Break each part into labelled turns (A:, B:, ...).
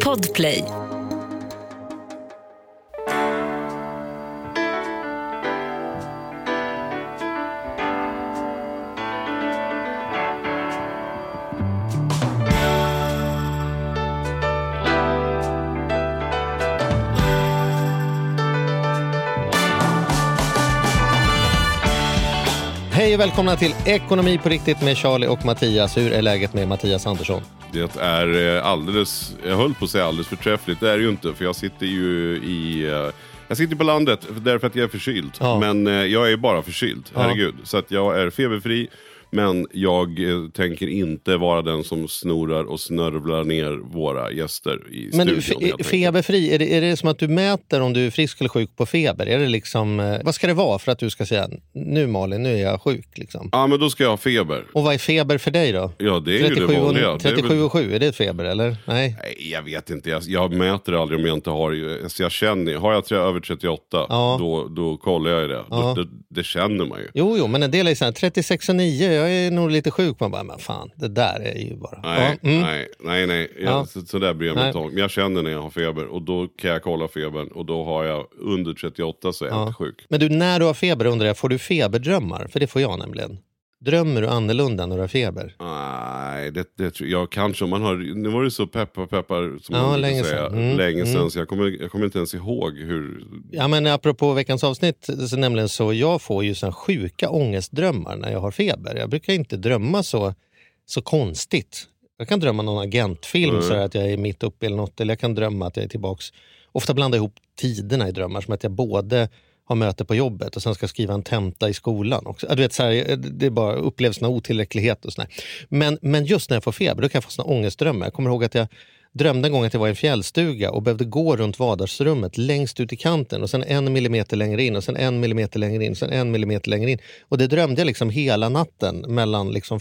A: Podplay.
B: Hej och välkomna till Ekonomi på riktigt med Charlie och Mattias. Hur är läget med Mattias Andersson?
C: Det är eh, alldeles, jag höll på att säga alldeles förträffligt, det är det ju inte för jag sitter ju i eh, jag sitter på landet därför att jag är förkyld.
B: Ja.
C: Men eh, jag är bara förkyld,
B: Ja.
C: herregud. Så att jag är feberfri. Men jag eh, tänker inte vara den som snorar och snörvlar ner våra gäster i
B: Men
C: studion. enkelt.
B: feberfri, är det, är det som att du mäter om du är frisk eller sjuk på feber? Är det liksom, eh, vad ska det vara för att du ska säga nu Malin, nu är jag sjuk? Liksom?
C: Ja, men då ska jag ha feber.
B: Och vad är feber för dig då?
C: Ja, det är ju det
B: 37
C: vanliga.
B: och,
C: Det väl-
B: 37 och 7, är det feber eller? Nej.
C: Nej, jag vet inte. Jag, jag mäter aldrig om jag inte har... Alltså jag känner, har jag över 38,
B: Ja.
C: då, då kollar jag det.
B: Ja.
C: Då, det. Det känner man ju.
B: Jo, jo, men en del är så här, 36 och 9, jag är nog lite sjuk. Man bara, men fan, det där är ju bara...
C: Nej,
B: ja, mm.
C: nej, nej. nej. Jag,
B: Ja.
C: så, så där bryr jag mig inte om. Jag känner när jag har feber och då kan jag kolla febern och då har jag under 38 så är jag
B: Ja.
C: inte sjuk.
B: Men du, när du har feber undrar jag, får du feberdrömmar? För det får jag nämligen. Drömmer du annorlunda när du har feber?
C: Nej, det, det tror jag kanske man har... Nu var det så peppar peppar som
B: Ja,
C: man
B: länge
C: säga.
B: sedan. Mm,
C: Länge sedan
B: mm.
C: så jag kommer, jag kommer inte ens ihåg hur...
B: Ja, men apropå veckans avsnitt, så nämligen så jag får ju sån sjuka ångestdrömmar när jag har feber. Jag brukar inte drömma så, så konstigt. Jag kan drömma någon agentfilm,
C: Mm.
B: så att jag är mitt uppe eller något. Eller jag kan drömma att jag är tillbaks. Ofta blandar jag ihop tiderna i drömmar, som att jag både har möte på jobbet och sen ska skriva en tenta i skolan. Också. Du vet, så här, det är bara upplevelsen av otillräcklighet och sådär. Men, men just när jag får feber då kan jag få såna ångestdrömmar. Jag kommer ihåg att jag drömde en gång att jag var i en fjällstuga och behövde gå runt vardagsrummet längst ut i kanten och sen en millimeter längre in och sen en millimeter längre in och sen en millimeter längre in. Och det drömde jag liksom hela natten mellan liksom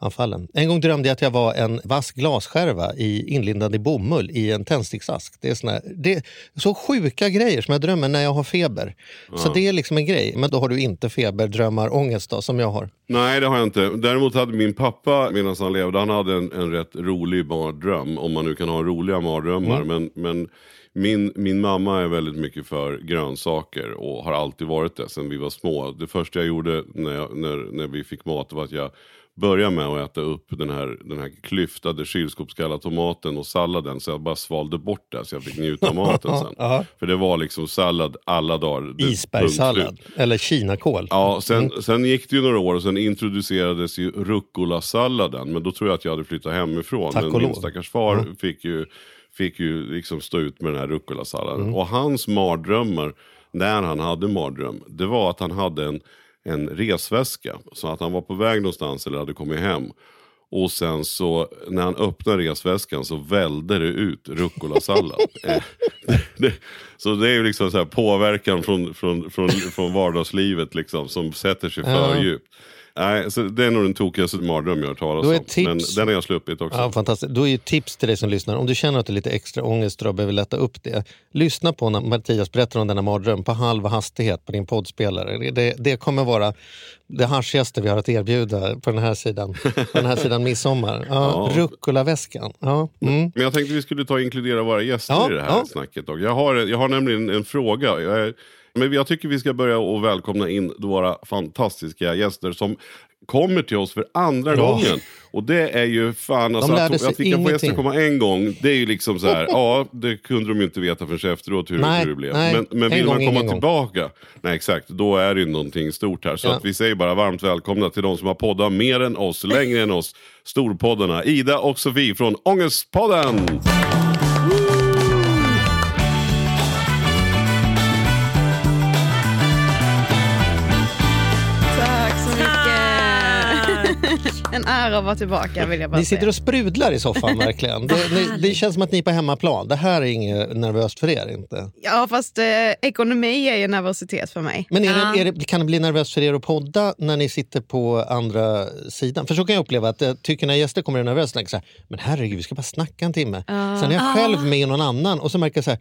B: feberanfallen. En gång drömde jag att jag var en vass glasskärva i, inlindad i bomull i en tändsticksask. Det är, såna, det är så sjuka grejer som jag drömmer när jag har feber. Så det är liksom en grej. Men då har du inte feberdrömmar, ångest då, som jag har.
C: Nej, det har jag inte. Däremot hade min pappa, medan han levde, han hade en, en rätt rolig mardröm. Om man nu kan ha roliga mardrömmar.
B: Mm.
C: Men, men min, min mamma är väldigt mycket för grönsaker och har alltid varit det sedan vi var små. Det första jag gjorde när, jag, när, när vi fick mat var att jag började med att äta upp den här, den här klyftade kylskåpskalla tomaten och salladen. Så jag bara svalde bort det så jag fick njuta av maten sen. För det var liksom sallad alla dagar.
B: Isbergssallad eller kinakål.
C: Ja, sen, sen gick det ju några år och sen introducerades ju rucola-salladen. Men då tror jag att jag hade flyttat hemifrån.
B: Tack
C: men
B: och
C: min
B: lov.
C: stackars far fick ju, fick ju liksom stå ut med den här rucola-salladen.
B: Mm.
C: Och hans mardrömmar, när han hade mardröm, det var att han hade en, en resväska. Så att han var på väg någonstans eller hade kommit hem. Och sen så när han öppnar resväskan så välde det ut rucola-sallad. Eh, så det är ju liksom så här påverkan från, från, från, från vardagslivet liksom, som sätter sig för
B: Ja.
C: djupt. Nej, så det är nog den tokigaste mardröm jag har hört talas om.
B: tips-
C: Men den har jag sluppit också.
B: Ja, fantastiskt. Då är ju tips till dig som lyssnar, om du känner att du är lite extra ångest och behöver lätta upp det. Lyssna på när Mattias berättar om denna mardröm på halv hastighet på din poddspelare. Det, det, kommer vara det harschigaste vi har att erbjuda på den här sidan, på den här sidan midsommar. Ja,
C: Ja.
B: Rucola-väskan. Ja, mm.
C: Men jag tänkte vi skulle ta och inkludera våra gäster
B: Ja,
C: i det här
B: ja.
C: snacket. Jag, har, jag har nämligen en fråga. Jag är, men jag tycker vi ska börja och välkomna in våra fantastiska gäster som kommer till oss för andra
B: Ja.
C: gången. Och det är ju fan, alltså, att, att vi kan få gäster komma en gång, det är ju liksom så här, ja det kunde de ju inte veta förrän efteråt hur,
B: Nej,
C: hur det blev.
B: nej,
C: men men
B: en
C: vill
B: gång,
C: man komma
B: ingen gång.
C: tillbaka, nej exakt, då är det ju någonting stort här. Så
B: Ja.
C: att vi säger bara varmt välkomna till de som har poddat mer än oss, längre än oss, storpoddarna. Ida och Sofie från Ångestpodden!
D: En ära att vara tillbaka vill jag bara
B: Ni sitter och sprudlar i soffan verkligen. Det, det, det känns som att ni är på hemmaplan. Det här är inget nervöst för er inte.
D: Ja fast eh, ekonomi är ju nervositet för mig.
B: Men är det, är det, kan det bli nervöst för er att podda när ni sitter på andra sidan? För så kan jag uppleva att jag tycker när gäster kommer är nervösa, så här, men herregud vi ska bara snacka en timme. Sen är jag själv med någon annan och så märker jag så här,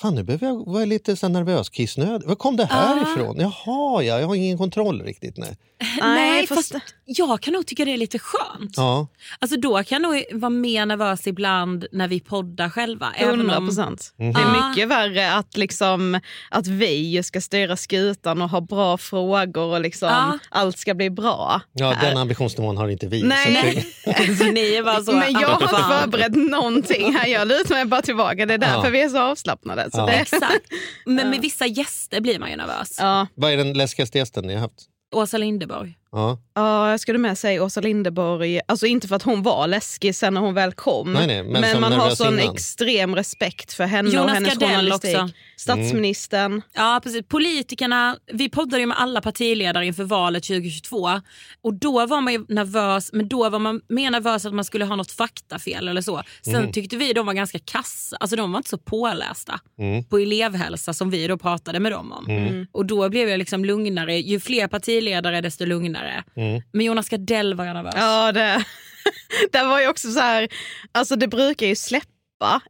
B: Fan, nu behöver jag vara lite så nervös, kissnödig. Var kom det här
A: Ah.
B: ifrån? Jaha, ja, jag har ingen kontroll riktigt. Nej.
A: Nej,
D: fast-
A: fast jag kan nog tycka det är lite skönt.
B: Ja.
A: Alltså då kan jag nog vara mer nervös ibland när vi poddar själva. även
D: 100
A: om-
D: procent.
B: Mhm.
D: Det är
A: Ah.
D: mycket värre att, liksom, att vi ska styra skutan och ha bra frågor och liksom,
A: Ja.
D: allt ska bli bra.
B: ja, den ambitionsnivån har inte vi.
D: Nej.
B: så.
A: Så ni är bara så,
D: Men jag har inte förberett någonting här. Jag lutar mig bara tillbaka. Det är därför
B: Ja.
D: vi är så avslappnade. Så
B: Ja.
D: det,
A: Exakt. Men med vissa gäster blir man ju nervös.
D: ja.
B: Vad är den läskigaste gästen ni har haft?
A: Åsa Linderborg.
B: Ja.
D: Ja, jag skulle med säga Åsa Linderborg. Alltså inte för att hon var läskig sen när hon väl kom.
B: Nej, nej, men som
D: man har sån
B: innan.
D: extrem respekt för henne och
A: Jonas
D: hennes
A: Gardell
D: journalistik.
A: också.
D: Statsministern.
A: Ja, precis. Politikerna, vi poddade ju med alla partiledare inför valet 2022 och då var man ju nervös, men då var man mer nervös att man skulle ha något faktafel eller så. Sen
B: Mm.
A: tyckte vi de var ganska kassa, alltså de var inte så pålästa
B: Mm.
A: på elevhälsa som vi då pratade med dem om. Och då blev jag liksom lugnare, ju fler partiledare desto lugnare.
B: Mm.
A: Men Jonas Gardell var jag nervös.
D: Ja, det, det var ju också så här, alltså det brukar ju släppa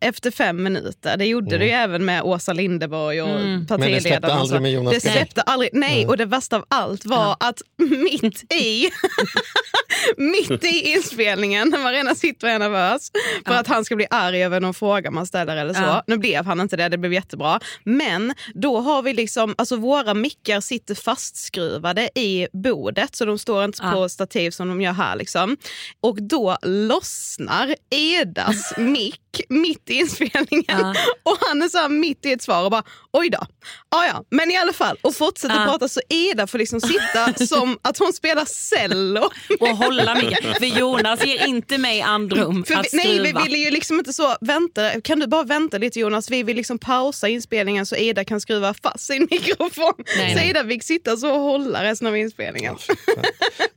D: efter fem minuter. Det gjorde det ju även med Åsa Linderborg och
A: Mm.
B: Men det släppte aldrig med Jonas
D: Det släppte aldrig, nej, och det värsta av allt var att mitt i mitt i inspelningen, när man redan sitter och är nervös för att han ska bli arg över någon fråga man ställer eller så.
A: Ja.
D: Nu blev han inte det, det blev jättebra. Men då har vi liksom, alltså våra mickar sitter fastskruvade i bordet så de står inte
A: Ja.
D: på stativ som de gör här. Liksom. Och då lossnar Edas mick mitt i inspelningen
A: Ja.
D: och han är så här mitt i ett svar och bara oj då. Ah, ja. Men i alla fall, och fortsätter
A: Ja.
D: prata så Eda får liksom sitta som att hon spelar cello.
A: Och hålla med. För Jonas ger inte mig andrum
D: För
A: att
D: vi, nej, vi
A: skruva.
D: ville ju liksom inte så, vänta, kan du bara vänta lite Jonas? Vi vill liksom pausa inspelningen så Eda kan skruva fast sin mikrofon.
A: Nej,
D: så
A: nej.
D: Eda fick sitta så och hålla resten av inspelningen.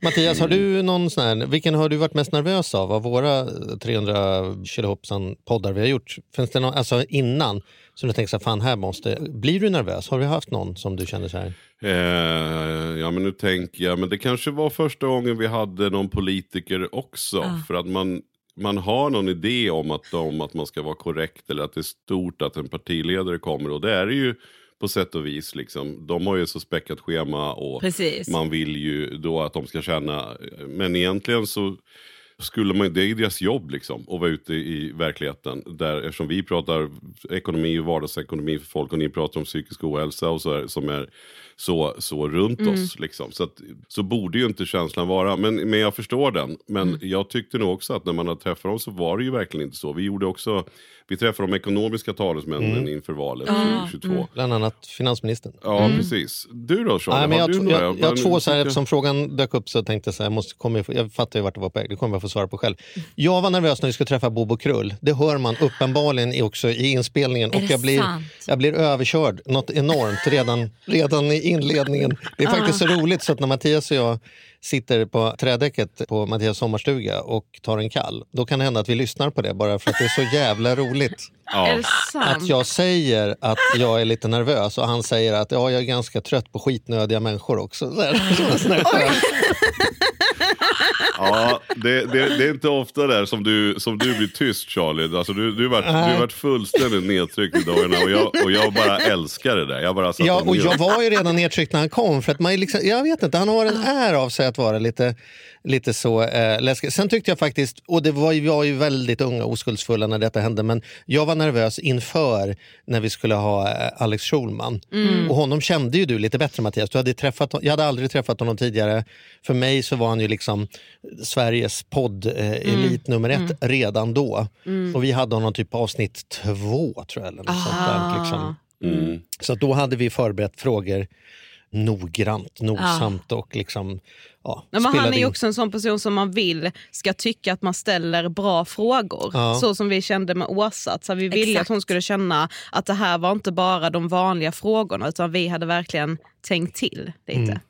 B: Mattias, har du någon sån här, vilken har du varit mest nervös av av våra 300 kilohoppsan poddar vi har gjort? Finns det någon, alltså innan, som du tänker så här, fan här måste, blir du nervös? Har du haft någon som du känner så här?
C: Eh, ja men nu tänker jag, men det kanske var första gången vi hade någon politiker också.
A: Ja.
C: För att man, man har någon idé om att, de, att man ska vara korrekt eller att det är stort att en partiledare kommer. Och det är det ju på sätt och vis. Liksom. De har ju så späckat schema och
A: Precis.
C: man vill ju då att de ska känna, men egentligen så skulle man, det är ju deras jobb liksom att vara ute i verkligheten. Där, eftersom vi pratar ekonomi och vardagsekonomi för folk och ni pratar om psykisk ohälsa och så här, som är så, så runt oss. Liksom. Så, att, så borde ju inte känslan vara, men, men jag förstår den. Men jag tyckte nog också att när man har träffat dem så var det ju verkligen inte så. Vi gjorde också, vi träffade de ekonomiska talesmännen inför valet 2022.
B: Bland annat finansministern.
C: Ja, precis. Du då Charlie,
B: Nej, men
C: har
B: jag,
C: du
B: jag,
C: några?
B: jag, jag har två, så här,
C: tycker-
B: eftersom frågan dök upp så tänkte jag så här, jag, måste, kommer, jag fattar ju vart det var på väg, det kommer jag få svara på själv. Jag var nervös när vi skulle träffa Bobo Krull. Det hör man uppenbarligen också i inspelningen.
A: Är
B: och jag blir,
A: sant?
B: jag blir överkörd något enormt redan, redan i inledningen. Det är faktiskt så roligt så att när Mattias och jag sitter på trädäcket på Mattias sommarstuga och tar en kall, då kan det hända att vi lyssnar på det bara för att det är så jävla roligt.
C: Ja.
B: Att jag säger att jag är lite nervös och han säger att ja, jag är ganska trött på skitnödiga människor också. Så här, så här skön.
C: Ja, det, det, det är inte ofta där som du, som du blir tyst Charlie. Alltså, du, du, varit, du har varit fullständigt nedtryckt i dagarna och jag, och jag bara älskar det där. Jag bara
B: Ja, och jag var ju redan nedtryckt när han kom. För att man liksom, jag vet inte, han har en är av sig att vara lite, lite så eh, läskig. Sen tyckte jag faktiskt, och det var ju, vi var ju väldigt unga och oskuldsfulla när detta hände, men jag var nervös inför när vi skulle ha eh, Alex Schulman. Och honom kände ju du lite bättre Mattias. Du hade träffat, jag hade aldrig träffat honom tidigare. För mig så var han ju liksom Sveriges podd-elit nummer ett redan då. Och vi hade honom typ på avsnitt två tror jag. Eller något sånt där, liksom.
C: Mm.
B: Så då hade vi förberett frågor noggrant, nogsamt och liksom ja,
D: Ja, men han är ju
B: in.
D: också en sån person som man vill ska tycka att man ställer bra frågor.
B: Ja.
D: Så som vi kände med Åsa. att Så vi ville
A: Exakt.
D: att hon skulle känna att det här var inte bara de vanliga frågorna utan vi hade verkligen tänkt till lite.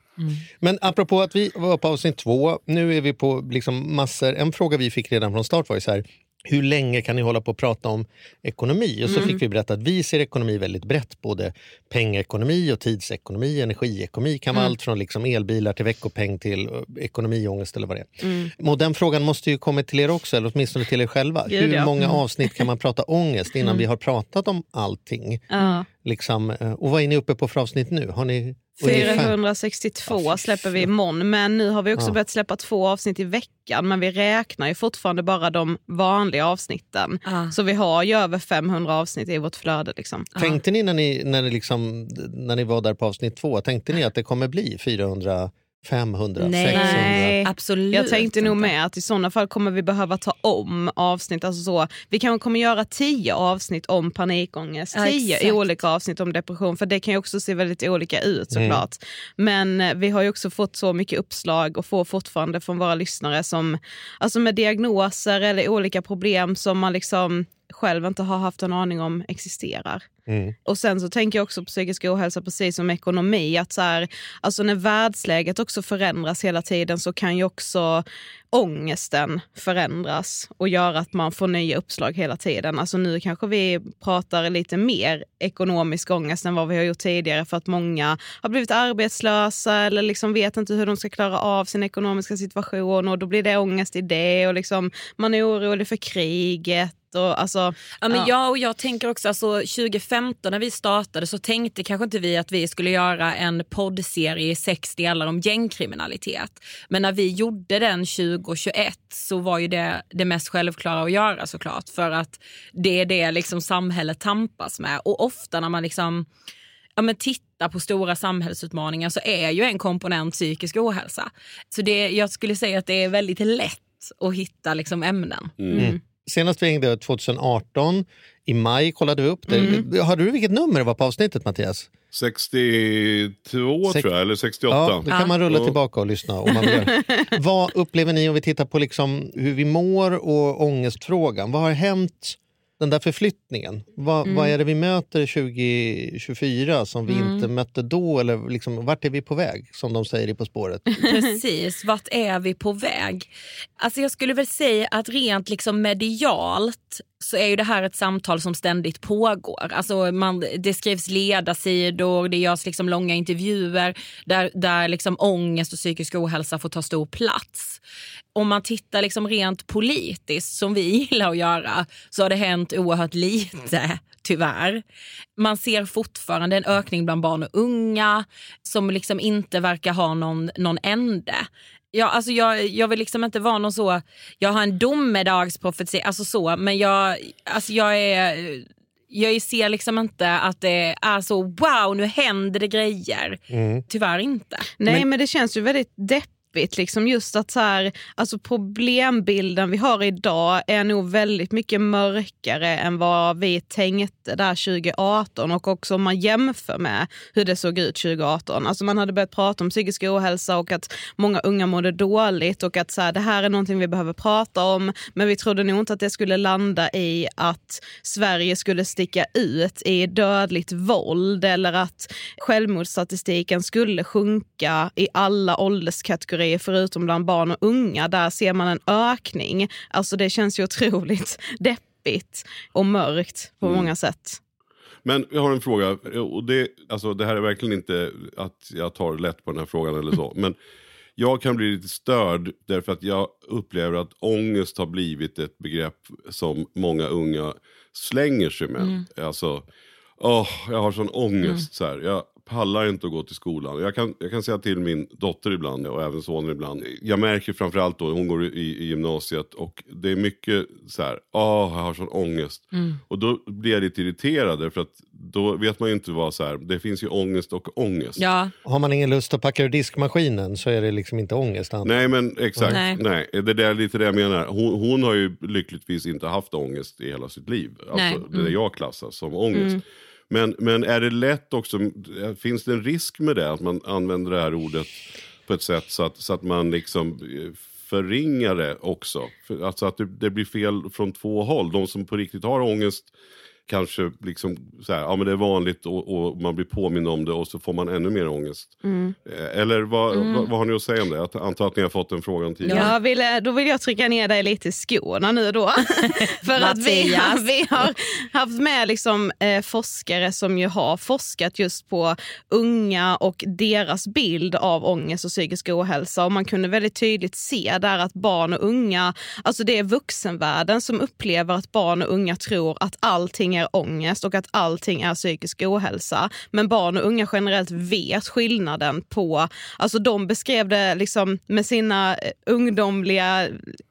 B: Men apropå att vi var på avsnitt två, nu är vi på liksom massor. En fråga vi fick redan från start var ju så här, hur länge kan ni hålla på och prata om ekonomi? Och så fick vi berätta att vi ser ekonomi väldigt brett. Både pengaekonomi och tidsekonomi, energiekonomi kan vara allt från liksom elbilar till veckopeng till eh, ekonomiångest eller vad det är. Och den frågan måste ju komma till er också, eller åtminstone till er själva.
D: Gud,
B: hur
D: ja.
B: många avsnitt kan man prata ångest innan vi har pratat om allting? Liksom, eh, och vad är ni uppe på för avsnitt nu? Har ni
D: 462
B: Ja, fy
D: släpper vi imorgon, men nu har vi också
B: Ja.
D: börjat släppa två avsnitt i veckan. Men vi räknar ju fortfarande bara de vanliga avsnitten.
A: Ja.
D: Så vi har ju över 500 avsnitt i vårt flöde. Liksom.
B: Tänkte ni när ni, när, ni liksom, när ni var där på avsnitt två, tänkte ni att det kommer bli 400, 500,
A: Nej.
B: 600?
D: Nej.
A: Absolut
D: Jag tänkte nog med att i sådana fall kommer vi behöva ta om avsnitt. Alltså så, vi kanske kommer göra tio avsnitt om panikångest,
A: Ja,
D: tio
A: exakt.
D: olika avsnitt om depression. För det kan ju också se väldigt olika ut
B: Mm.
D: såklart. Men eh, vi har ju också fått så mycket uppslag och får fortfarande från våra lyssnare som alltså med diagnoser eller olika problem som man liksom själv inte har haft en aning om existerar.
B: Mm.
D: Och sen så tänker jag också på psykisk ohälsa precis som ekonomi. Att så här, alltså när världsläget också förändras hela tiden så kan ju också ångesten förändras och göra att man får nya uppslag hela tiden. Alltså nu kanske vi pratar lite mer ekonomisk ångest än vad vi har gjort tidigare för att många har blivit arbetslösa eller liksom vet inte hur de ska klara av sin ekonomiska situation och då blir det ångest i det och liksom man är orolig för kriget. Och alltså,
A: Ja, men
D: Ja.
A: Jag, och jag tänker också, alltså, 2015 när vi startade så tänkte kanske inte vi att vi skulle göra en poddserie i sex delar om gängkriminalitet. Men när vi gjorde den 2021 så var ju det det mest självklara att göra såklart. För att det är det liksom samhället tampas med. Och ofta när man liksom ja, men tittar på stora samhällsutmaningar så är ju en komponent psykisk ohälsa. Så det, jag skulle säga att det är väldigt lätt att hitta liksom ämnen.
D: mm.
B: Senast vi hängde 2018, i maj kollade vi upp det. Hörde du vilket nummer det var på avsnittet Mattias?
C: 62
B: Sex-
C: tror jag, eller 68.
B: Ja, då kan man rulla
C: Ja.
B: tillbaka och lyssna om man vill. Vad upplever ni om vi tittar på liksom hur vi mår och ångestfrågan? Vad har hänt den där förflyttningen? Vad, vad är det vi möter 2024 som vi inte mötte då? Eller liksom, vart är vi på väg, som de säger i På spåret?
A: Precis, vart är vi på väg? Alltså jag skulle väl säga att rent liksom medialt så är ju det här ett samtal som ständigt pågår. Alltså man, det skrivs ledarsidor, det görs liksom långa intervjuer där, där liksom ångest och psykisk ohälsa får ta stor plats. Om man tittar liksom rent politiskt, som vi gillar att göra, så har det hänt oerhört lite tyvärr. Man ser fortfarande en ökning bland barn och unga som liksom inte verkar ha någon, någon ände. Ja, alltså jag, jag vill liksom inte vara någon så, jag har en domedagsprofeti, alltså så, men jag, alltså jag är jag ser liksom inte att det är så wow nu händer det grejer. Tyvärr inte.
D: Nej men, det känns ju väldigt deppigt. Liksom just att så här, alltså problembilden vi har idag är nog väldigt mycket mörkare än vad vi tänkte där 2018 och också om man jämför med hur det såg ut 2018. Alltså man hade börjat prata om psykisk ohälsa och att många unga mådde dåligt och att så här, det här är någonting vi behöver prata om men vi trodde nog inte att det skulle landa i att Sverige skulle sticka ut i dödligt våld eller att självmordsstatistiken skulle sjunka i alla ålderskategorier förutom bland barn och unga. Där ser man en ökning. Alltså det känns ju otroligt deppigt och mörkt på många sätt.
C: Men jag har en fråga. Och det, alltså, det här är verkligen inte att jag tar lätt på den här frågan eller så. Men jag kan bli lite störd därför att jag upplever att ångest har blivit ett begrepp som många unga slänger sig med. Alltså, åh, jag har sån ångest. Så här. Jag pallar inte att gå till skolan. Jag kan, jag kan säga till min dotter ibland och även sonen ibland. Jag märker framförallt då, hon går i, i gymnasiet och det är mycket så här, åh, jag har sån ångest. Och då blir jag lite irriterad därför att då vet man ju inte vad så här, det finns ju ångest och ångest.
A: Ja,
B: Har man ingen lust att packa ur diskmaskinen så är det liksom inte ångest.
C: Nej men exakt,
A: Nej.
C: nej. Det är lite det jag menar. Hon, hon har ju lyckligtvis inte haft ångest i hela sitt liv. Alltså,
A: Nej.
C: Det är jag klassar som ångest. Men, men är det lätt också, finns det en risk med det? Att man använder det här ordet på ett sätt så att, så att man liksom eh, förringar det också? För, alltså att det, det blir fel från två håll. De som på riktigt har ångest kanske liksom så här, ja men det är vanligt och, och man blir påmind om det och så får man ännu mer ångest. Eh, Eller vad, vad, vad har ni att säga om det? Jag antar att ni har fått den frågan tidigare.
D: Jag vill, då vill jag trycka ner dig lite i skorna nu då. För att vi, vi har haft med liksom, eh, forskare som ju har forskat just på unga och deras bild av ångest och psykisk ohälsa. Och man kunde väldigt tydligt se där att barn och unga, alltså det är vuxenvärlden som upplever att barn och unga tror att allting är ångest och att allting är psykisk ohälsa. Men barn och unga generellt vet skillnaden på, alltså de beskrev det liksom med sina eh, ungdomliga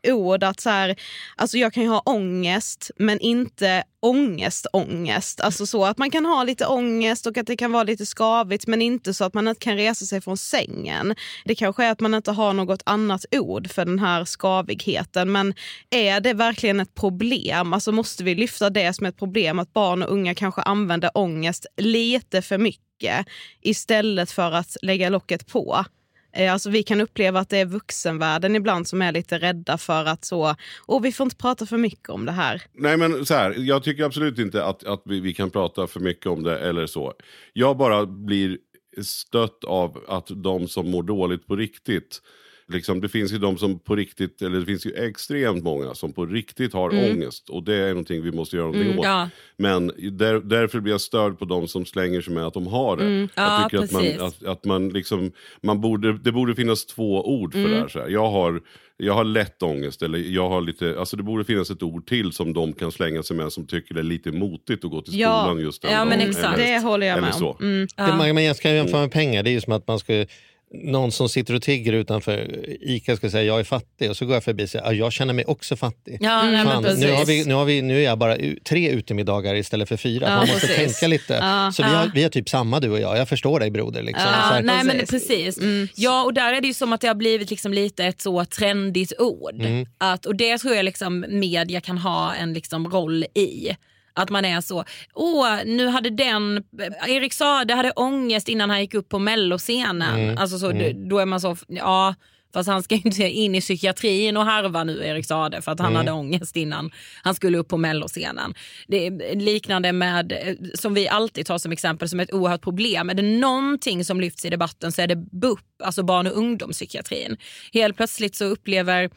D: ord att så här, alltså jag kan ju ha ångest men inte ångest, ångest. Alltså så att man kan ha lite ångest och att det kan vara lite skavigt men inte så att man inte kan resa sig från sängen. Det kanske är att man inte har något annat ord för den här skavigheten men är det verkligen ett problem? Alltså måste vi lyfta det som ett problem att barn och unga kanske använder ångest lite för mycket istället för att lägga locket på? Eh, alltså vi kan uppleva att det är vuxenvärlden ibland som är lite rädda för att så, och vi får inte prata för mycket om det här.
C: Nej men så här, jag tycker absolut inte att, att vi, vi kan prata för mycket om det eller så. Jag bara blir stött av att de som mår dåligt på riktigt Liksom, det finns ju de som på riktigt, eller det finns ju extremt många som på riktigt har ångest. Och det är någonting vi måste göra någonting åt.
A: ja.
C: Men där, därför blir jag störd på de som slänger sig med att de har det.
A: Ja,
C: jag tycker att man, att, att man liksom, man borde, det borde finnas två ord för det här. Så här. Jag, har, jag har lätt ångest, eller jag har lite, alltså det borde finnas ett ord till som de kan slänga sig med som tycker det är lite motigt att gå till
D: Ja.
C: skolan just den
A: Ja, men
C: dagen.
A: exakt.
C: Eller,
D: Det håller jag med om. Mm.
B: Det man, man kan jämföra med pengar. Det är ju som att man ska någon som sitter och tigger utanför ICA ska säga jag är fattig och så går jag förbi och säger "Ja, jag känner mig också fattig.
A: Ja, nej, men
B: Fan, nu, har vi, nu, har vi, nu är jag bara tre utemiddagar istället för fyra.
A: Ja,
B: man måste
A: precis.
B: tänka lite.
D: Ja,
B: så vi, har, vi har typ samma du och jag. Jag förstår dig broder. Liksom.
D: Ja,
B: så här,
A: nej men
D: precis.
A: precis. Ja och där är det ju som att det har blivit liksom lite ett så trendigt ord. Att, och det tror jag liksom media kan ha en liksom roll i. Att man är så, åh nu hade den, Erik Saade hade ångest innan han gick upp på melloscenen. Alltså så, då- Då är man så, ja fast han ska inte in i psykiatrin och harva nu Erik Saade för att han hade ångest innan han skulle upp på melloscenen. Det är liknande med, eh, som vi alltid tar som exempel som ett oerhört problem. Är det någonting som lyfts i debatten så är det BUP, alltså barn och ungdomspsykiatrin. Helt plötsligt så upplever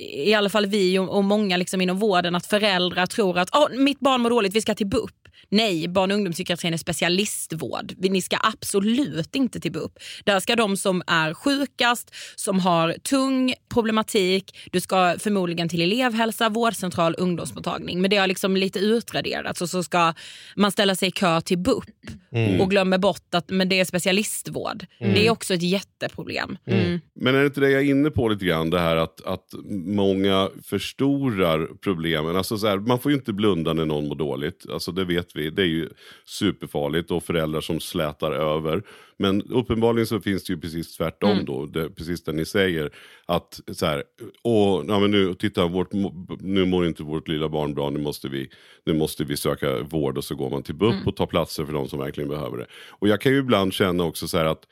A: i alla fall vi och, och många liksom inom vården att föräldrar tror att oh, mitt barn mår dåligt, vi ska till BUP. Nej, barn och ungdomspsykiatrin är specialistvård. Ni ska absolut inte till BUP. Där ska de som är sjukast, som har tung problematik, du ska förmodligen till elevhälsa, vårdcentral, ungdomsmottagning. Men det har liksom lite utraderats och så ska man ställa sig i kö till BUP och glömmer bort att men det är specialistvård. Det är också ett jätteproblem.
C: Men är det inte det jag är inne på lite grann, det här att, att många förstorar problemen. Alltså så här, man får ju inte blunda när någon mår dåligt, alltså det vet vi. Det är ju superfarligt och föräldrar som slätar över. Men uppenbarligen så finns det ju precis tvärtom då, det, precis det ni säger. Att så här, åh, ja, men nu, titta, vårt, nu mår inte vårt lilla barn bra, nu måste, vi, nu måste vi söka vård och så går man till BUP och tar platser för de som verkligen behöver det. Och jag kan ju ibland känna också så här att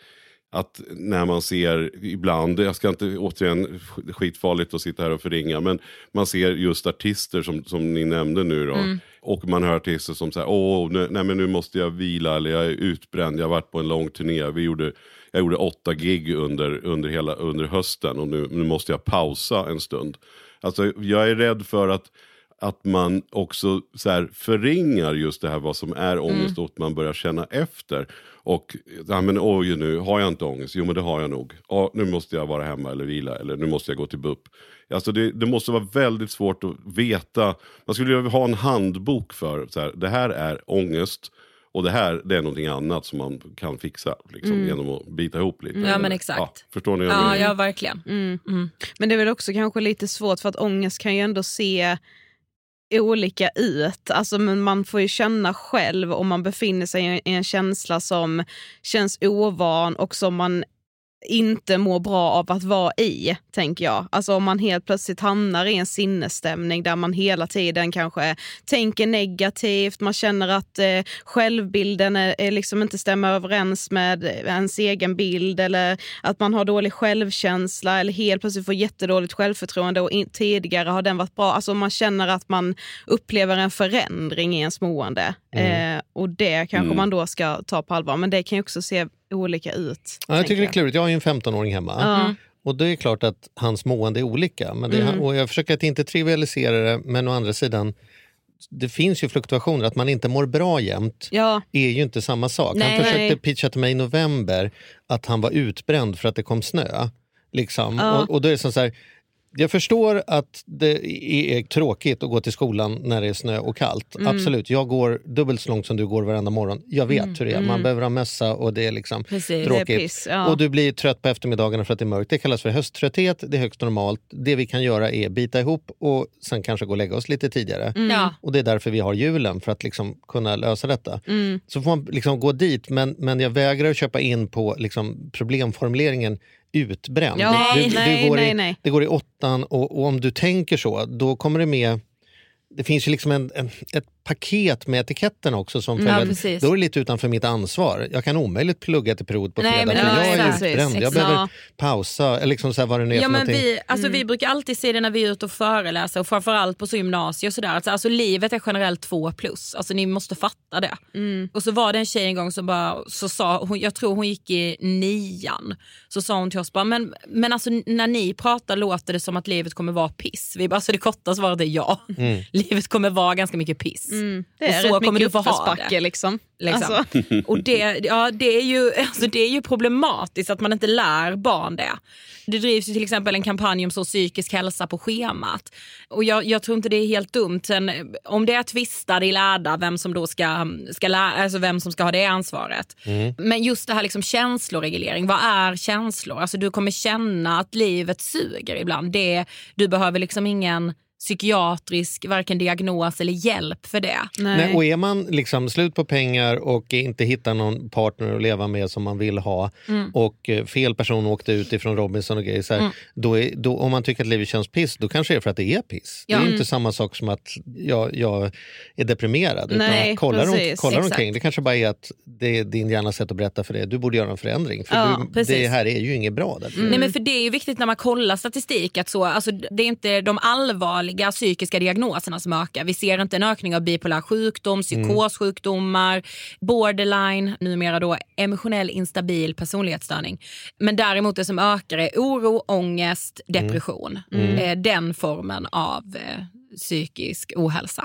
C: att när man ser ibland, jag ska inte återigen sk- skitfarligt att sitta här och förringa, men man ser just artister som, som ni nämnde nu då. Och man hör artister som säger, åh, nu, nej men nu måste jag vila eller jag är utbränd, jag har varit på en lång turné, vi gjorde, jag gjorde åtta gig under, under, hela, under hösten och nu, nu måste jag pausa en stund. Alltså jag är rädd för att att man också så här förringar just det här vad som är ångest och att man börjar känna efter. Och ja, men oj nu, har jag inte ångest? Jo men det har jag nog. Ja, nu måste jag vara hemma eller vila eller nu måste jag gå till BUP. Alltså det, det måste vara väldigt svårt att veta. Man skulle vilja ha en handbok för så här, det här är ångest och det här det är någonting annat som man kan fixa liksom, genom att bita ihop lite.
A: Ja, men exakt.
C: förstår ni?
A: Ja, ja verkligen.
D: Men det är väl också kanske lite svårt för att ångest kan ju ändå se olika ut. Alltså, men man får ju känna själv om man befinner sig i en känsla som känns ovan och som man inte mår bra av att vara i, tänker jag. Alltså om man helt plötsligt hamnar i en sinnesstämning där man hela tiden kanske tänker negativt, man känner att eh, självbilden är, är liksom inte stämmer överens med ens egen bild eller att man har dålig självkänsla eller helt plötsligt får jättedåligt självförtroende och in, tidigare har den varit bra. Alltså man känner att man upplever en förändring i ens mående
B: Mm.
D: eh, och det kanske
C: Mm.
D: man då ska ta på allvar. Men det kan ju också se olika ut.
B: Ja, jag tycker
D: tänker
B: det är klurigt. Jag har ju en 15-åring hemma.
D: Ja.
B: Och det är klart att hans mående är olika. Men det,
D: Mm.
B: och jag försöker att inte trivialisera det, men å andra sidan, det finns ju fluktuationer. Att man inte mår bra jämt
D: Ja,
B: är ju inte samma sak.
A: Nej.
B: han försökte
D: Nej.
B: pitcha till mig i november att han var utbränd för att det kom snö. Liksom.
D: Ja.
B: Och, och då är det som så här, jag förstår att det är tråkigt att gå till skolan när det är snö och kallt.
D: Mm.
B: Absolut, jag går dubbelt så långt som du går varenda morgon. Jag vet hur det är. Man behöver ha mössa och det är liksom
A: Precis.
D: det är
B: tråkigt.
D: piss. Ja.
B: Och du blir trött på eftermiddagarna för att det är mörkt. Det kallas för hösttrötthet, det är högst normalt. Det vi kan göra är bita ihop och sen kanske gå och lägga oss lite tidigare.
A: Ja.
B: Och det är därför vi har julen, för att liksom kunna lösa detta.
D: Mm.
B: Så får man liksom gå dit, men, men jag vägrar att köpa in på liksom problemformuleringen utbränd.
D: Ja,
B: du,
D: nej,
B: du går
D: nej,
B: i,
D: nej.
B: Det går i åttan och, och om du tänker så, då kommer det med det finns ju liksom en, en, ett paket med etiketten också som
A: Ja,
B: följer.
A: precis.
B: då är det lite utanför mitt ansvar. Jag kan omöjligt plugga till prov på
A: Nej,
B: fredag
A: men
B: för
A: ja,
B: jag är utbränd. Jag behöver
D: Ja.
B: pausa, eller liksom så här, vad det nu är
A: Ja, men
B: någonting.
A: vi, alltså, vi brukar alltid se det när vi är ute och föreläser och framförallt på så gymnasiet och sådär. Alltså, alltså livet är generellt två plus. Alltså ni måste fatta det.
D: Mm.
A: Och så var det en tjej en gång som bara, så sa, hon, jag tror hon gick i nian, så sa hon till oss bara, men, men alltså när ni pratar låter det som att livet kommer vara piss. Vi bara, alltså det korta svaret är ja.
B: Mm.
A: Livet kommer vara ganska mycket piss.
D: Mm. Det
A: Och
D: är
A: så
D: rätt
A: kommer
D: mycket
A: du få ha det.
D: liksom.
A: Liksom.
D: Alltså,
A: Och det, ja, det, är ju, alltså det är ju problematiskt att man inte lär barn det. Det drivs ju till exempel en kampanj om så psykisk hälsa på schemat. Och jag, jag tror inte det är helt dumt. Sen, om det är tvistar i lärda vem som då ska, ska, lä, alltså vem som ska ha det ansvaret. Men just det här liksom känsloreglering, vad är känslor? Alltså du kommer känna att livet suger ibland. Det, du behöver liksom ingen psykiatrisk varken diagnos eller hjälp för det.
D: nej.
B: Nej, och är man liksom slut på pengar och inte hittar någon partner att leva med som man vill ha
A: Mm.
B: och eh, fel person åkte ut ifrån Robinson och grejer, så här, då är, då, om man tycker att livet känns piss, då kanske det är för att det är piss.
A: Ja.
B: Det är ju
A: Mm.
B: inte samma sak som att jag, jag är deprimerad. Utan
D: Nej,
B: kollar om,
D: precis,
B: kollar omkring, det kanske bara är att det är din hjärnas sätt att berätta för dig, du borde göra en förändring. För
A: Ja,
B: du, det här är ju inget bra.
A: Nej, men för Det är ju viktigt när man kollar statistik att så, alltså, det är inte de allvarliga psykiska diagnoserna som ökar. Vi ser inte en ökning av bipolär sjukdom, psykossjukdomar, borderline, numera då emotionell instabil personlighetsstörning. Men däremot det som ökar är oro, ångest, depression. Eh, Den formen av eh, psykisk ohälsa.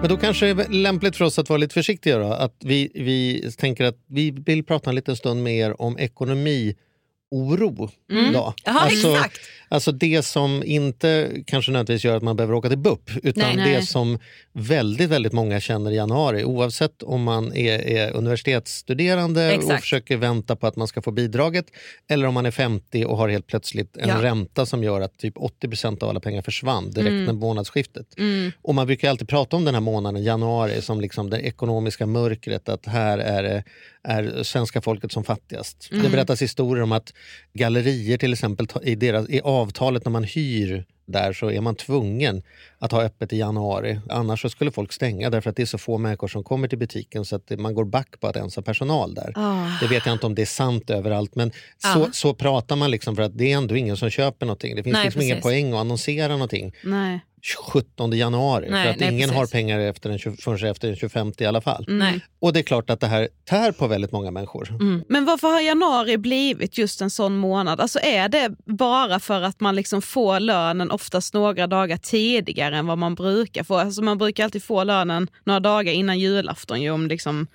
B: Men då kanske det är lämpligt för oss att vara lite försiktiga. Då, att vi, vi tänker att vi vill prata en liten stund mer om ekonomi oro. Då.
A: Jaha,
B: alltså,
A: exakt.
B: Alltså det som inte kanske nödvändigtvis gör att man behöver åka till BUP utan
A: Nej,
B: det
D: nej.
B: som väldigt, väldigt många känner i januari oavsett om man är, är universitetsstuderande och
A: Exakt.
B: försöker vänta på att man ska få bidraget eller om man är 50 och har helt plötsligt en
A: Ja.
B: ränta som gör att typ 80% av alla pengar försvann direkt
A: Mm.
B: när månadsskiftet. Och man brukar alltid prata om den här månaden, januari, som liksom det ekonomiska mörkret. Att här är, det- är svenska folket som fattigast.
A: Mm.
B: Det berättas historier om att gallerier till exempel, i, deras, i avtalet när man hyr där så är man tvungen att ha öppet i januari. Annars så skulle folk stänga därför att det är så få människor som kommer till butiken så att man går back på att ens ha personal där.
D: Ah.
B: Det vet jag inte om det är sant överallt men så,
A: Ja.
B: så pratar man liksom för att det är ändå ingen som köper någonting. Det finns
A: Nej,
B: liksom ingen
A: precis.
B: poäng att annonsera någonting.
D: Nej.
B: 17 januari.
A: Nej,
B: för att
A: nej,
B: ingen
A: precis.
B: har pengar efter den, 20 förrän efter den 25 i alla fall.
A: Nej.
B: Och det är klart att det här tär på väldigt många människor.
D: Men varför har januari blivit just en sån månad? Alltså är det bara för att man liksom får lönen oftast några dagar tidigare än vad man brukar få? Alltså man brukar alltid få lönen några dagar innan julafton. Ju om liksom,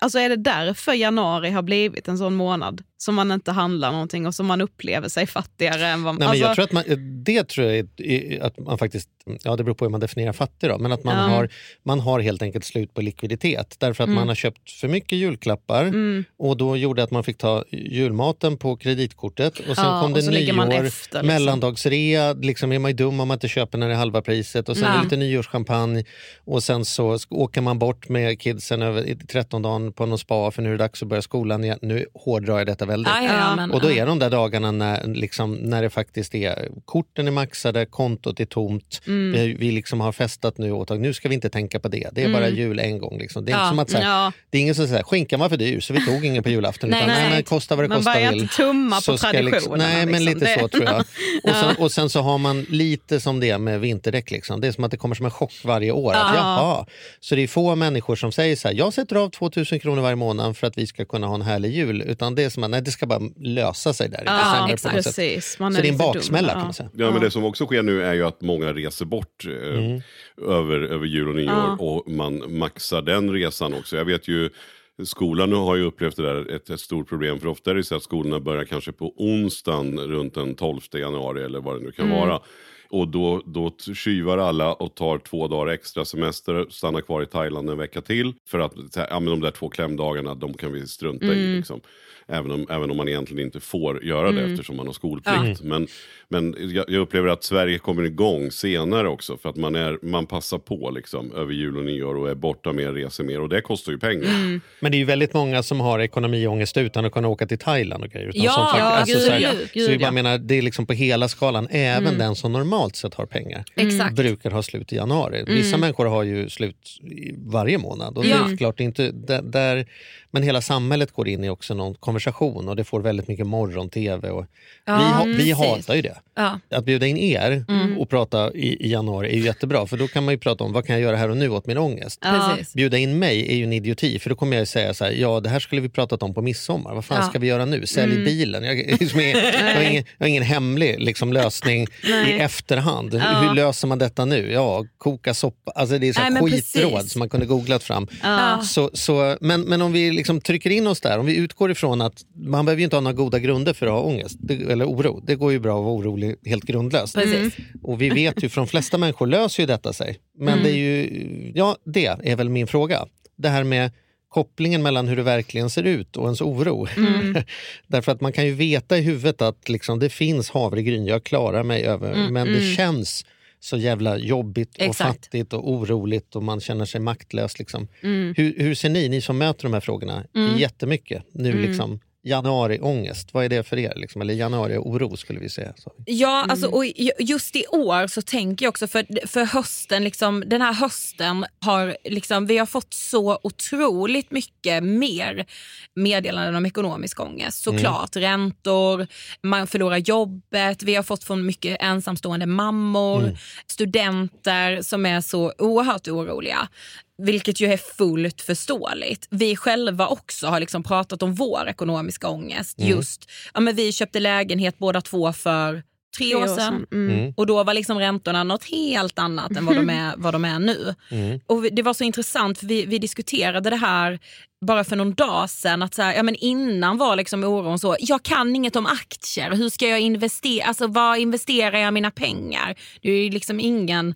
D: alltså är det därför januari har blivit en sån månad som man inte handlar någonting och som man upplever sig fattigare än vad
B: Nej, men
D: alltså,
B: jag tror att man, det tror jag är, att man faktiskt, ja det beror på hur man definierar fattig då, men att man,
D: Ja.
B: har, man har helt enkelt slut på likviditet. Därför att man har köpt för mycket julklappar
D: Mm.
B: och då gjorde att man fick ta julmaten på kreditkortet och sen
D: Ja,
B: kom det
D: man
B: nyår,
D: efter, liksom.
B: mellandagsrea, liksom är man ju dum om man inte köper när det är halva priset och sen det lite nyårschampagne och sen så åker man bort med kidsen över i 13 dagen på någon spa för nu är det dags att börja skolan igen. Nu hårdrar jag detta väldigt.
A: Ja, ja, ja, men,
B: Och då
A: ja.
B: är de där dagarna när, liksom, när det faktiskt är korten är maxade, kontot är tomt.
A: Mm.
B: Vi, vi liksom har festat nu och nu ska vi inte tänka på det. Det är bara jul en gång. Liksom. Det är
A: Mm. Ja.
B: som att så här,
D: Ja.
B: det är ingen som säger skinkan var för dyr så vi tog ingen på julafton.
A: Nej,
B: utan, nej,
A: nej.
B: men kosta vad det
D: Man
B: kosta
D: börjar
B: vill.
D: inte tumma på
B: liksom-
D: traditionerna,
B: Nej, men
D: liksom.
B: lite
D: Det-
B: så tror jag. Och sen, och sen så har man lite som det med vinterdäck. Liksom. Det är som att det kommer som en chock varje år. Att, jaha. Så det är få människor som säger så här, jag sätter av 2000 kronor varje månad för att vi ska kunna ha en härlig jul. Utan det är som att nej, det ska bara lösa sig där i
D: Ja,
B: december på
A: exakt.
B: något sätt.
D: precis. Man
B: Så det är en
D: dum.
B: baksmälla
D: Ja.
B: kan man säga.
C: Ja, men det som också sker nu är ju att många reser bort eh, över, över jul och nyår och man maxar den resan också. Jag vet ju Skolan nu har ju upplevt det där ett, ett stort problem för ofta är det så att skolorna börjar kanske på onsdagen runt den 12 januari eller vad det nu kan vara. Och då, då tjuvar alla och tar två dagar extra semester, stannar kvar i Thailand en vecka till. För att ja, men de där två klämdagarna, de kan vi strunta i. Liksom. Även, om, även om man egentligen inte får göra det eftersom man har skolplikt. Men, men jag, jag upplever att Sverige kommer igång senare också. För att man, är, man passar på liksom, över jul och nyår och är borta mer, reser mer. Och det kostar ju pengar.
B: Men det är ju väldigt många som har ekonomiångest utan att kunna åka till Thailand och grejer. Utan
A: Ja,
B: som
A: ja,
B: alltså,
A: gud,
B: så, här,
A: ja.
B: så
D: Gud,
B: vi bara
D: ja.
B: menar, det är liksom på hela skalan. Även den som normalt sett har pengar
A: Exakt.
B: brukar ha slut i januari. Vissa människor har ju slut varje månad. Och
A: Ja.
B: det är klart inte, där, där, men hela samhället går in i också någon konversation och det får väldigt mycket morgon-tv. Och
A: Ja,
B: vi, ha, vi
A: precis.
B: hatar ju det.
A: Ja.
B: Att bjuda in er och prata i, i januari är ju jättebra för då kan man ju prata om vad kan jag göra här och nu åt min ångest.
A: Precis.
B: Bjuda in mig är ju en idioti för då kommer jag säga så här, ja det här skulle vi pratat om på midsommar, vad fan
A: Ja.
B: ska vi göra nu? Sälj bilen? Jag, liksom är, jag, har ingen, jag har ingen hemlig liksom, lösning i efterhand. Hur löser man detta nu? Ja, koka soppa. Alltså det är så
A: Nej,
B: skitråd
A: precis.
B: som man kunde googlat fram.
A: Ja.
B: Så, så, men, men om vi liksom trycker in oss där, om vi utgår ifrån att man behöver ju inte ha några goda grunder för att ha ångest det, eller oro. Det går ju bra att vara orolig helt grundlöst.
A: Precis.
B: Och vi vet ju, för de flesta människor löser ju detta sig. Men det är ju, ja det är väl min fråga. Det här med kopplingen mellan hur det verkligen ser ut och ens oro. Därför att man kan ju veta i huvudet att liksom, det finns havregryn, jag klarar mig över. Men det känns så jävla jobbigt och
A: Exakt.
B: fattigt och oroligt och man känner sig maktlös. Liksom. Hur, hur ser ni, ni som möter de här frågorna jättemycket nu liksom januariångest, vad är det för er? Liksom? Eller januarioro skulle vi säga. Så.
A: Ja, alltså, och ju- just i år så tänker jag också för, för hösten, liksom, den här hösten har liksom, vi har fått så otroligt mycket mer meddelanden om ekonomisk ångest. Såklart räntor, man förlorar jobbet, vi har fått från mycket ensamstående mammor, studenter som är så oerhört oroliga. Vilket ju är fullt förståeligt. Vi själva också har liksom pratat om vår ekonomiska ångest. Just, ja, men vi köpte lägenhet båda två för tre år sedan.
D: Mm.
A: Och då var liksom räntorna något helt annat än vad de är, vad de är nu.
B: Mm.
A: Och det var så intressant för vi, vi diskuterade det här bara för någon dag sedan. Att så här, ja, men innan var liksom oron så, jag kan inget om aktier. Hur ska jag investera? Alltså vad investerar jag mina pengar? Det är ju liksom ingen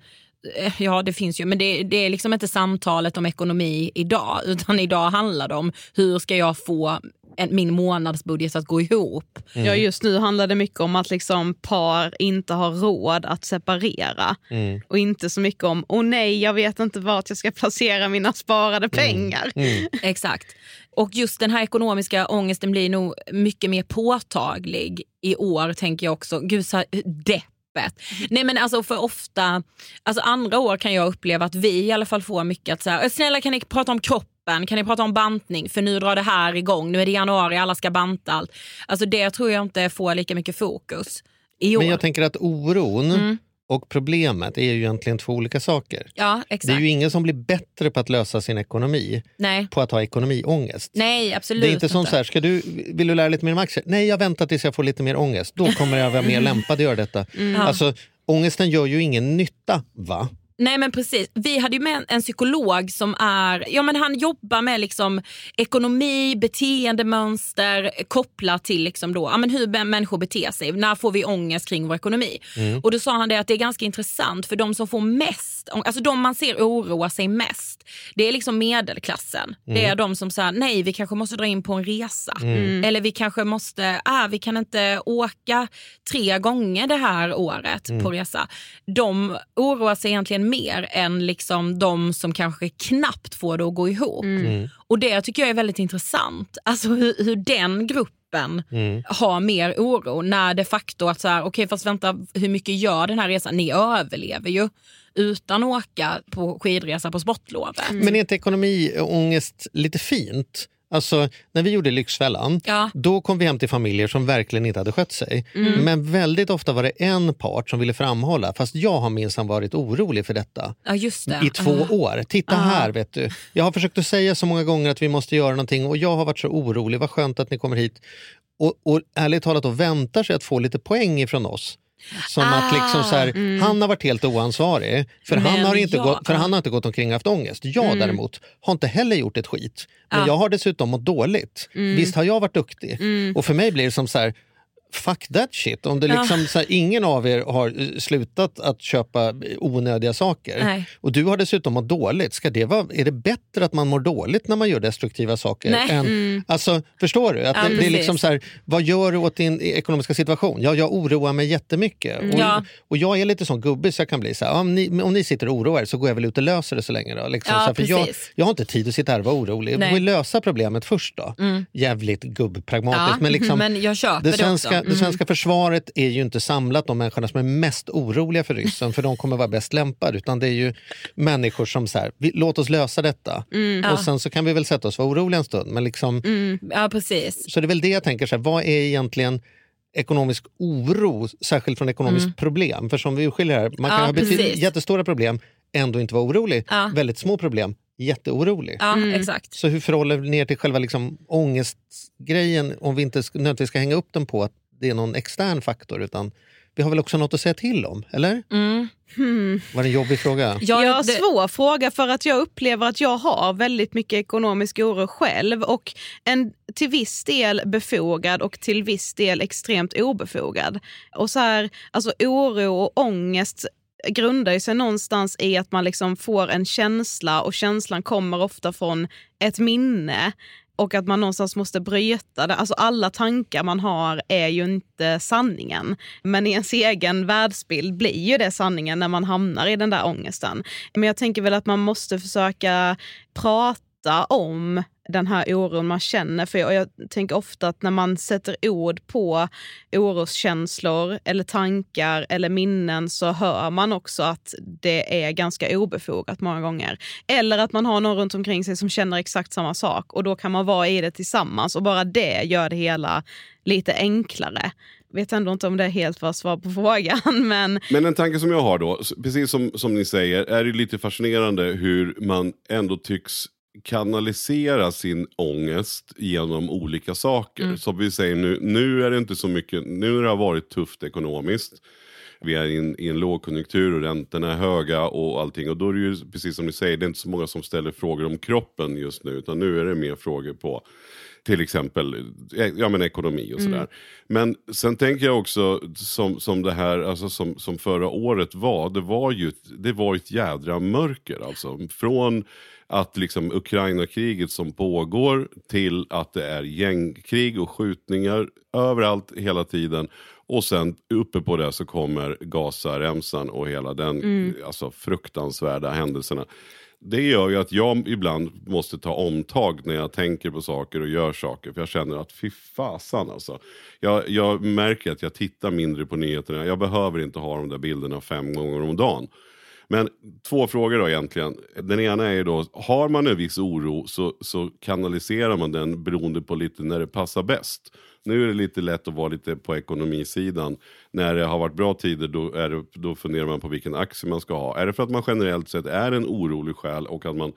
A: Ja det finns ju men det, det är liksom inte samtalet om ekonomi idag utan idag handlar det om hur ska jag få en, min månadsbudget att gå ihop.
D: Ja, just nu handlar det mycket om att liksom par inte har råd att separera.
B: Mm.
D: Och inte så mycket om, åh nej, jag vet inte vart jag ska placera mina sparade pengar.
B: Mm.
A: Exakt. Och just den här ekonomiska ångesten blir nog mycket mer påtaglig i år tänker jag också. Gud så här, deppet. Nej men alltså för ofta, alltså andra år kan jag uppleva att vi i alla fall får mycket att säga, snälla kan ni prata om kroppen, kan ni prata om bantning för nu drar det här igång, nu är det januari, alla ska banta allt. Alltså det tror jag inte får lika mycket fokus i år.
B: Men jag tänker att oron
A: Mm.
B: Och problemet är ju egentligen två olika saker.
A: ja
B: Det är ju ingen som blir bättre på att lösa sin ekonomi
A: Nej.
B: på att ha ekonomiångest.
A: Nej absolut
B: Det är inte som så här, ska du, vill du lära lite mer om aktier? Nej, jag väntar tills jag får lite mer ångest. Då kommer jag vara mer lämpad att göra detta. Alltså, ångesten gör ju ingen nytta, va?
A: Nej men precis. Vi hade ju med en psykolog som är, ja men han jobbar med liksom ekonomi, beteendemönster kopplat till liksom då, ja men hur människor beter sig. När får vi ångest kring vår ekonomi? Och då sa han det att det är ganska intressant för de som får mest, alltså de man ser oroa sig mest, det är liksom medelklassen. Det är de som säger nej vi kanske måste dra in på en resa. Eller vi kanske måste, ah, vi kan inte åka tre gånger det här året på resa. De oroar sig egentligen mer än liksom de som kanske knappt får det att gå ihop. Och det tycker jag är väldigt intressant. Alltså hur, hur den gruppen har mer oro när de facto att så här, okej fast vänta hur mycket gör den här resan? Ni överlever ju utan att åka på skidresa på sportlovet.
B: Men är inte ekonomiångest lite fint? Alltså, när vi gjorde Lyxfällan,
A: Ja.
B: då kom vi hem till familjer som verkligen inte hade skött sig. Men väldigt ofta var det en part som ville framhålla, fast jag har minsann varit orolig för detta
A: Ja det.
B: i två
A: Ah.
B: år. Titta här, vet du. Jag har försökt att säga så många gånger att vi måste göra någonting och jag har varit så orolig. Vad skönt att ni kommer hit. Och, och ärligt talat då väntar sig att få lite poäng ifrån oss. Som att liksom så här, han har varit helt oansvarig för, han
A: Ah, mm. Men
B: har, inte
A: jag-
B: gått, för han har inte gått omkring och haft ångest. Jag däremot har inte heller gjort ett skit. Men
A: Ja.
B: jag har dessutom mått dåligt. Visst har jag varit duktig. Och för mig blir det som så här, fuck that shit. Om det liksom, så här, ingen av er har eh, slutat att köpa onödiga saker
A: Nej.
B: och du har dessutom mått dåligt, ska det vara, är det bättre att man mår dåligt när man gör destruktiva saker?
A: Nej.
B: Än, alltså, förstår du? Att
A: Ja,
B: det, det är liksom så här, vad gör du åt din ekonomiska situation? Ja, jag oroar mig jättemycket. Och,
A: Ja.
B: och jag är lite sån gubbe så jag kan bli så här, om ni, om ni sitter och oroar er så går jag väl ut och löser det så länge. Då, liksom,
A: Ja,
B: så här, för jag, jag har inte tid att sitta här och vara orolig. Jag
A: Nej.
B: får lösa problemet först då. Jävligt gubbpragmatiskt.
A: Ja,
B: men, liksom,
A: men jag köper
B: det
A: det
B: svenska,
A: också. Mm.
B: det svenska försvaret är ju inte samlat de människorna som är mest oroliga för ryssen, för de kommer vara bäst lämpade. Utan det är ju människor som så här, vi, låt oss lösa detta. Och sen så kan vi väl sätta oss och vara oroliga en stund. Men liksom,
A: Ja precis.
B: Så det är väl det jag tänker, så här, vad är egentligen ekonomisk oro, särskilt från ekonomiskt problem? För som vi skiljer här, man kan
A: Ja,
B: ha betyd- jättestora problem, ändå inte vara orolig.
A: Ja.
B: Väldigt små problem, jätteorolig.
A: Ja exakt.
B: Så hur förhåller vi ner till själva liksom ångestgrejen om vi inte nödvändigtvis ska hänga upp den på att det är någon extern faktor utan vi har väl också något att säga till om, eller?
A: Mm.
B: Var det en jobbig fråga?
A: Ja,
D: Ja,
A: det-
D: svår fråga för att jag upplever att jag har väldigt mycket ekonomisk oro själv och en till viss del befogad och till viss del extremt obefogad. Och så här, alltså oro och ångest grundar ju sig någonstans i att man liksom får en känsla och känslan kommer ofta från ett minne och att man någonstans måste bryta det. Alltså alla tankar man har är ju inte sanningen. Men i ens egen världsbild blir ju det sanningen när man hamnar i den där ångesten. Men jag tänker väl att man måste försöka prata om den här oron man känner. För jag, jag tänker ofta att när man sätter ord på oroskänslor eller tankar eller minnen så hör man också att det är ganska obefogat många gånger. Eller att man har någon runt omkring sig som känner exakt samma sak och då kan man vara i det tillsammans och bara det gör det hela lite enklare. Vet ändå inte om det helt var svar på frågan men
C: Men en tanke som jag har då, precis som, som ni säger, är det lite fascinerande hur man ändå tycks kanalisera sin ångest genom olika saker. Som vi säger nu, nu är det inte så mycket, nu när det har varit tufft ekonomiskt, vi är i en, i en lågkonjunktur och räntorna är höga och allting. Och då är det ju precis som ni säger, det är inte så många som ställer frågor om kroppen just nu. Utan nu är det mer frågor på till exempel eh, ja, men ekonomi och sådär. Men sen tänker jag också som, som det här, alltså som, som förra året var, det var ju det var ett jädra mörker alltså. Från att liksom Ukraina-kriget som pågår till att det är gängkrig och skjutningar överallt hela tiden. Och sen uppe på det så kommer Gazaremsan och hela den alltså, fruktansvärda händelserna. Det gör ju att jag ibland måste ta omtag när jag tänker på saker och gör saker. För jag känner att fy fasan alltså. Jag, jag märker att jag tittar mindre på nyheterna. Jag behöver inte ha de där bilderna fem gånger om dagen. Men två frågor då egentligen. Den ena är ju då, har man en viss oro så, så kanaliserar man den beroende på lite när det passar bäst. Nu är det lite lätt att vara lite på ekonomisidan. När det har varit bra tider då, är det, då funderar man på vilken aktie man ska ha. Är det för att man generellt sett är en orolig själ och att man,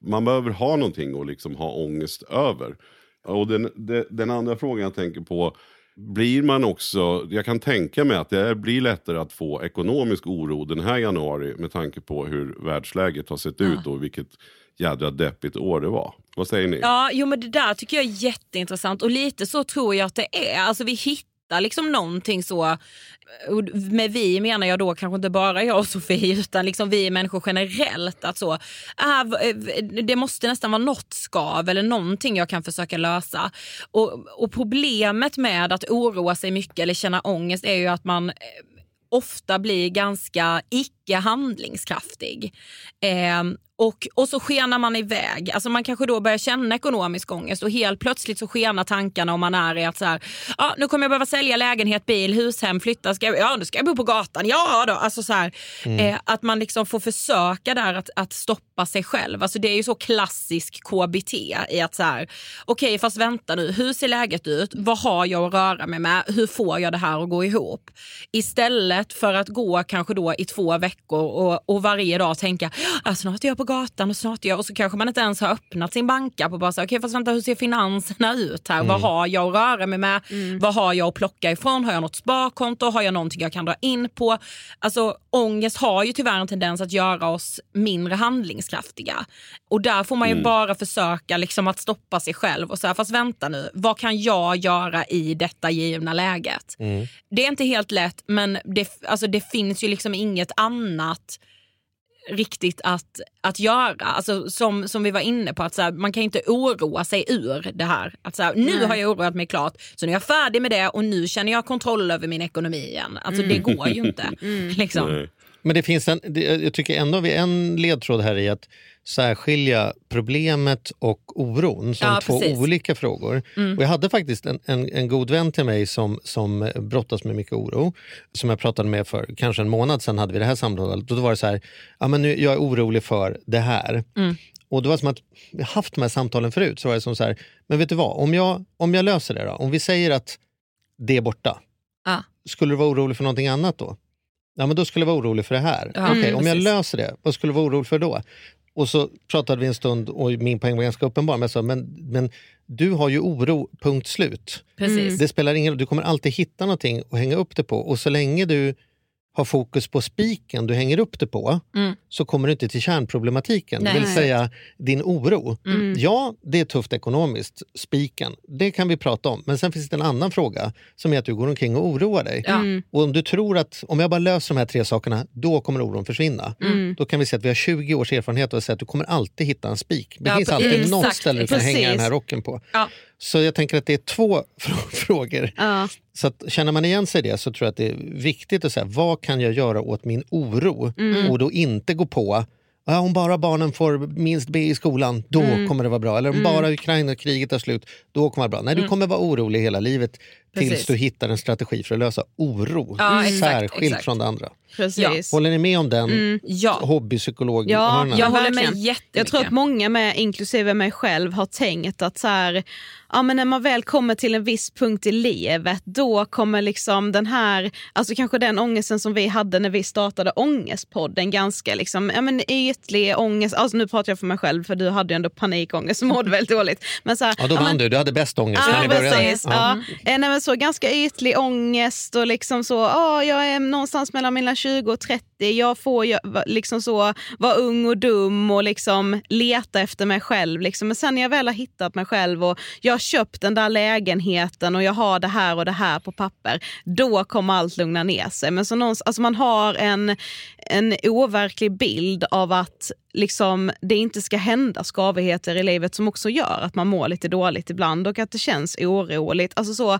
C: man behöver ha någonting att liksom ha ångest över. Och den, den, den andra frågan jag tänker på, blir man också, jag kan tänka mig att det blir lättare att få ekonomisk oro den här januari med tanke på hur världsläget har sett ut och vilket jädra deppigt år det var. Vad säger ni?
A: Ja, jo men det där tycker jag är jätteintressant och lite så tror jag att det är. Alltså vi hittar liksom någonting så, med vi menar jag då kanske inte bara jag och Sofie utan liksom vi människor generellt. Att så, äh, eh, det måste nästan vara något skav eller någonting jag kan försöka lösa. Och, och problemet med att oroa sig mycket eller känna ångest är ju att man eh, ofta blir ganska icke handlingskraftig. Eh, och, och så skenar man iväg. Alltså man kanske då börjar känna ekonomisk ångest och helt plötsligt så skenar tankarna om man är i att så här, ja, nu kommer jag behöva sälja lägenhet, bil, hushem, flytta, ska jag, ja, nu ska jag bo på gatan. Ja då. Alltså så här, eh, att man liksom får försöka där att, att stoppa sig själv. Alltså det är ju så klassisk KBT i att så här, okej fast vänta nu, hur ser läget ut? Vad har jag att röra mig med? Hur får jag det här att gå ihop? Istället för att gå kanske då i två veckor och, och varje dag tänka, ah, snart är jag på gatan och snart är jag, och så kanske man inte ens har öppnat sin bankapp och bara så, okej fast vänta hur ser finanserna ut här? Vad har jag att röra mig med? Vad har jag att plocka ifrån? Har jag något sparkonto? Har jag någonting jag kan dra in på? Alltså ångest har ju tyvärr en tendens att göra oss mindre handlingskraftiga. Och där får man ju bara försöka liksom att stoppa sig själv och säga, fast vänta nu, vad kan jag göra i detta givna läget? Det är inte helt lätt men det, alltså det finns ju liksom inget annat riktigt att, att göra. Alltså, som, som vi var inne på, att så här, man kan inte oroa sig ur det här. Att så här, nu har jag oroat mig klart, så nu är jag färdig med det och nu känner jag kontroll över min ekonomi igen. Alltså det går ju inte. Liksom.
C: Nej.
B: Men det finns en, jag tycker ändå vi en ledtråd här i att särskilja problemet och oron som
A: Ja,
B: två
A: precis.
B: olika frågor. Och jag hade faktiskt en, en, en god vän till mig som, som brottas med mycket oro, som jag pratade med för kanske en månad sedan hade vi det här samtalet. Och då var det så här, ja, men nu, jag är orolig för det här. Och det var som att vi haft de här samtalen förut. Så var det som så här, men vet du vad, om jag, om jag löser det då? Om vi säger att det är borta,
A: Ja.
B: skulle du vara orolig för någonting annat då? Ja, men då skulle jag vara orolig för det här.
A: Ja,
B: Okej,
A: mm,
B: om jag löser det, vad skulle du vara orolig för då? Och så pratade vi en stund och min poäng var ganska uppenbar. Men, jag sa, men, men du har ju oro, punkt slut.
A: Precis.
B: Det spelar ingen roll, du kommer alltid hitta någonting att hänga upp det på. Och så länge du har fokus på spiken du hänger upp det på
A: Mm.
B: så kommer du inte till kärnproblematiken. Det
A: Nej.
B: vill säga din oro.
A: Mm.
B: Ja, det är tufft ekonomiskt, spiken. Det kan vi prata om. Men sen finns det en annan fråga som är att du går omkring och oroar dig.
A: Ja.
B: Och om du tror att om jag bara löser de här tre sakerna, då kommer oron försvinna.
A: Mm.
B: Då kan vi säga att vi har 20 års erfarenhet att säga att du kommer alltid hitta en spik. Det
A: Ja,
B: finns alltid något
A: exakt,
B: ställe du kan hänga den här rocken på.
A: Ja.
B: Så jag tänker att det är två frå- frågor.
D: Ja.
B: Så att, känner man igen sig i det så tror jag att det är viktigt att säga vad kan jag göra åt min oro
A: Mm.
B: och då inte gå på Ja, om bara barnen får minst B i skolan, då
A: Mm.
B: kommer det vara bra. Eller om bara Ukraina-kriget tar slut, då kommer det vara bra. Nej, du kommer vara orolig hela livet tills du hittar en strategi för att lösa oro.
A: Ja, exakt,
B: särskilt
A: exakt.
B: från det andra.
D: Precis.
B: Håller ni med om den
A: Ja,
B: hobbypsykolog
D: Ja,
A: jag håller med jättemycket.
D: Jag tror att många med, inklusive mig själv, har tänkt att så här, ja, men när man väl kommer till en viss punkt i livet, då kommer liksom den här, alltså kanske den ångesten som vi hade när vi startade Ångestpodden, ganska liksom, ja, men ytlig ångest, alltså nu pratar jag för mig själv för du hade ju ändå panikångest och mådde väldigt dåligt. Men så här,
B: Ja, då
D: ja,
B: vann
D: men-
B: du. Du hade bäst ångest
D: Ja, precis. Ja. Eh, nej, men så ganska ytlig ångest och liksom så, ja, jag är någonstans mellan mina 20 och 30. Jag får liksom så vara ung och dum och liksom leta efter mig själv. Liksom. Men sen när jag väl har hittat mig själv och jag har köpt den där lägenheten och jag har det här och det här på papper, då kommer allt lugna ner sig. Men så alltså man har en, en overklig bild av att liksom, det inte ska hända skavigheter i livet som också gör att man mår lite dåligt ibland och att det känns oroligt. Alltså så,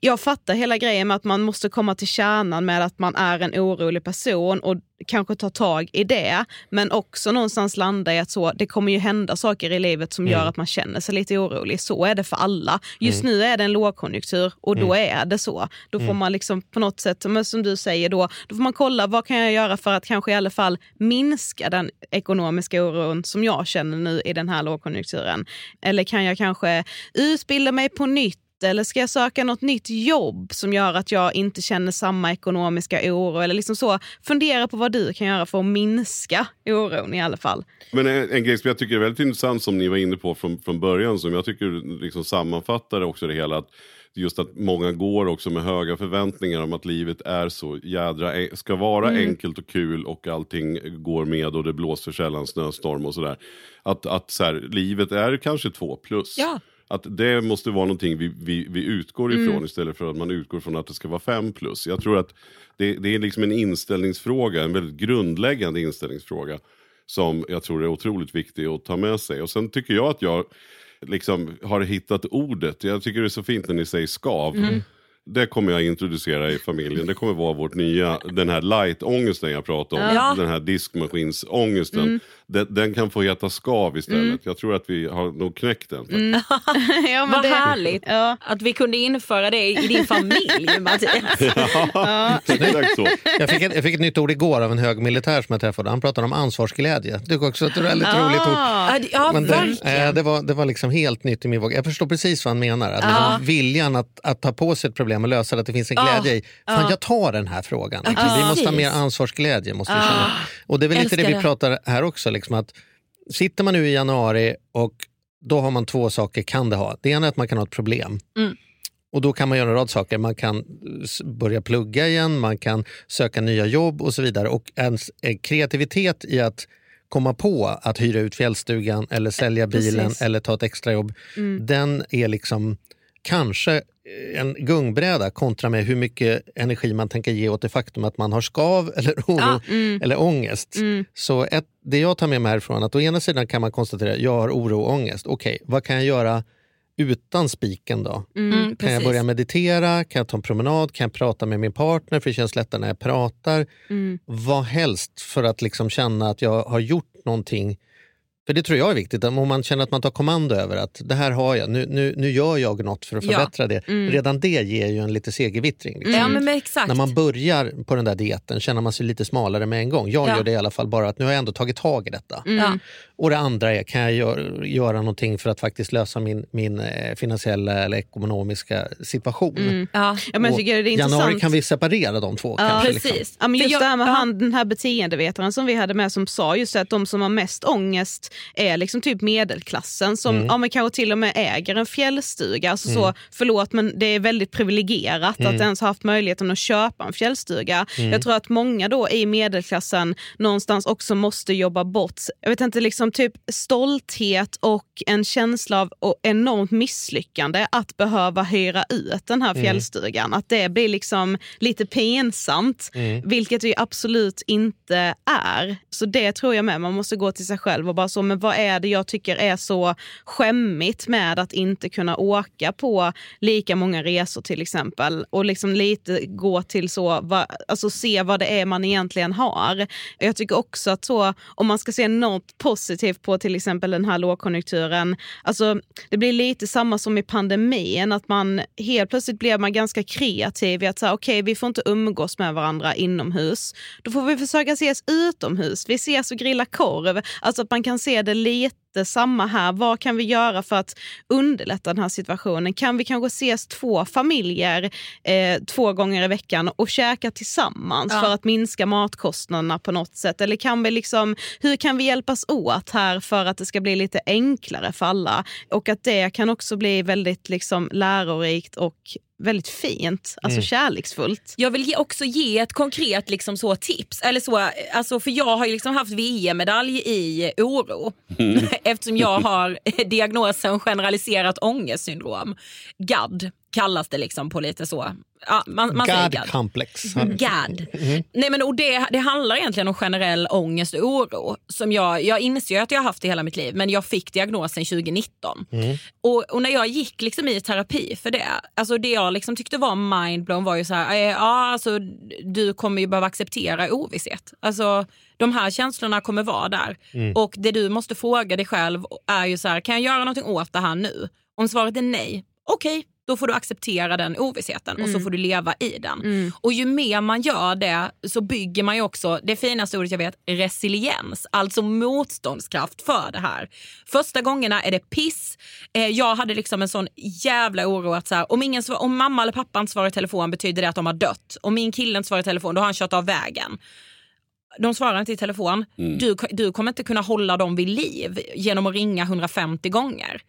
D: jag fattar hela grejen med att man måste komma till kärnan med att man är en orolig person och kanske ta tag i det. Men också någonstans landa i att så, det kommer ju hända saker i livet som gör att man känner sig lite orolig. Så är det för alla. Just nu är det en lågkonjunktur och då är det så. Då får man liksom på något sätt, som du säger då, då får man kolla vad kan jag göra för att kanske i alla fall minska den ekonomiska oron som jag känner nu i den här lågkonjunkturen. Eller kan jag kanske utbilda mig på nytt eller ska jag söka något nytt jobb som gör att jag inte känner samma ekonomiska oro? Eller liksom så, fundera på vad du kan göra för att minska oron i alla fall.
C: Men en, en grej som jag tycker är väldigt intressant som ni var inne på från, från början som jag tycker liksom sammanfattar också det hela. Att just att många går också med höga förväntningar om att livet är så jädra, ska vara enkelt och kul och allting går med och det blåser sällan snöstorm och sådär. Att, att så här, livet är kanske två plus.
A: Ja.
C: Att det måste vara någonting vi, vi, vi utgår ifrån istället för att man utgår från att det ska vara fem plus. Jag tror att det, det är liksom en inställningsfråga, en väldigt grundläggande inställningsfråga som jag tror är otroligt viktig att ta med sig. Och sen tycker jag att jag liksom har hittat ordet. Jag tycker det är så fint när ni säger skav. Det kommer jag introducera i familjen. Det kommer vara vårt nya, den här light-ångesten jag pratade om.
A: Ja.
C: Den här diskmaskinsångesten. Den, den kan få heta skav istället. Jag tror att vi har nog knäckt den. faktiskt.
D: ja,
A: Vad
D: det-
A: härligt
D: Ja.
A: att vi kunde införa det i din familj, Mattias.
C: Exakt så.
B: Jag fick, ett, jag fick ett nytt ord igår av en hög militär som jag träffade. Han pratade om ansvarsglädje. Det är också ett väldigt roligt ord.
A: Ja, det- Ja,
B: Men det, eh, det, var, det var liksom helt nytt i min våg. Jag förstår precis vad han menar. Att liksom viljan att, att ta på sig ett problem och lösa det, att det finns en glädje i. Fan, jag tar den här frågan. Liksom. Vi måste ha mer ansvarsglädje. Måste vi känna. Och det är väl lite det vi pratar här också. Liksom, att sitter man nu i januari och då har man två saker, kan det ha. Det ena är att man kan ha ett problem.
A: Mm.
B: Och då kan man göra en rad saker. Man kan börja plugga igen, man kan söka nya jobb och så vidare. Och ens eh, kreativitet i att komma på att hyra ut fjällstugan eller sälja bilen
A: Precis.
B: eller ta ett extrajobb, den är liksom kanske en gungbräda kontra med hur mycket energi man tänker ge åt det faktum att man har skav eller oro
A: Ja,
B: eller ångest. Så ett, det jag tar med mig härifrån att å ena sidan kan man konstatera att jag har oro och ångest. Okej, vad kan jag göra utan spiken då?
A: Mm,
B: Kan jag
A: precis.
B: börja meditera? Kan jag ta en promenad? Kan jag prata med min partner? För det känns lättare när jag pratar. Vad helst för att liksom känna att jag har gjort någonting. För det tror jag är viktigt. Om man känner att man tar kommando över att det här har jag, nu, nu, nu gör jag något för att
A: Ja.
B: förbättra det. Redan det ger ju en lite segervittring. Liksom.
A: Ja, men, men exakt.
B: När man börjar på den där dieten känner man sig lite smalare med en gång. Jag
A: Ja.
B: gör det i alla fall bara att nu har jag ändå tagit tag i detta.
A: ja.
B: Och det andra är, kan jag gör, göra någonting för att faktiskt lösa min, min eh, finansiella eller ekonomiska situation?
A: Ja.
D: Ja, men jag det är
B: januari
D: intressant.
B: kan vi separera de två.
D: Ja,
B: kanske,
A: Precis.
B: Liksom.
D: Ja, men just
A: jag-
D: det här med
A: ja.
D: han, den här beteendevetaren som vi hade med som sa just att de som har mest ångest är liksom typ medelklassen som
B: Mm.
D: ja, men kanske till och med äger en fjällstuga. Alltså så, förlåt men det är väldigt privilegierat
B: Mm.
D: att ens ha haft möjligheten att köpa en fjällstuga. Jag tror att många då i medelklassen någonstans också måste jobba bort jag vet inte, liksom typ stolthet och en känsla av enormt misslyckande att behöva hyra ut den här fjällstugan. Att det blir liksom lite pinsamt, vilket det ju absolut inte är. Så det tror jag med, man måste gå till sig själv och bara så men vad är det jag tycker är så skämmigt med att inte kunna åka på lika många resor till exempel. Och liksom lite gå till så, va, alltså se vad det är man egentligen har. Jag tycker också att så, om man ska se något positivt på till exempel den här lågkonjunkturen, alltså det blir lite samma som i pandemin, att man helt plötsligt blir man ganska kreativ i att säga okej, okay, vi får inte umgås med varandra inomhus. Då får vi försöka ses utomhus. Vi ses och grillar korv. Alltså att man kan se det lite samma här. Vad kan vi göra för att underlätta den här situationen? Kan vi kanske ses två familjer eh, två gånger i veckan och käka tillsammans ja. för att minska matkostnaderna på något sätt? Eller kan vi liksom, hur kan vi hjälpas åt här för att det ska bli lite enklare för alla? Och att det kan också bli väldigt liksom lärorikt och väldigt fint, alltså mm. kärleksfullt.
A: Jag vill också ge ett konkret liksom så tips. Eller så, alltså för Jag har liksom haft VM-medalj i oro mm. eftersom jag har diagnosen generaliserat ångestsyndrom. GAD kallas det liksom på lite så Ja, man, man
B: God God. complex.
A: God. Mm. Nej, men, och det, det handlar egentligen om generell ångest och oro. Som jag, jag inser att jag har haft det hela mitt liv men jag fick diagnosen 2019. Mm. Och, och, när jag gick liksom i terapi för det, alltså det jag liksom tyckte var mindblown var ju så här, eh, ja, alltså, du kommer ju behöva acceptera ovisshet. Alltså, de här känslorna kommer vara där. Mm. Och det du måste fråga dig själv är ju så här, kan jag göra någonting åt det här nu? Om svaret är nej, okej, okay, då får du acceptera den ovissheten mm. och så mm. får du leva i den. Mm. Och ju mer man gör det så bygger man ju också, det finaste ordet jag vet, resiliens. Alltså motståndskraft för det här. Första gångerna är det piss. Eh, jag hade liksom en sån jävla oro att så här, om, ingen, om mamma eller pappa inte svarar i telefon betyder det att de har dött. Om min kille inte svarar i telefon då har han kört av vägen de svarar inte i telefon. Mm. Du, du kommer inte kunna hålla dem vid liv genom att ringa 150 gånger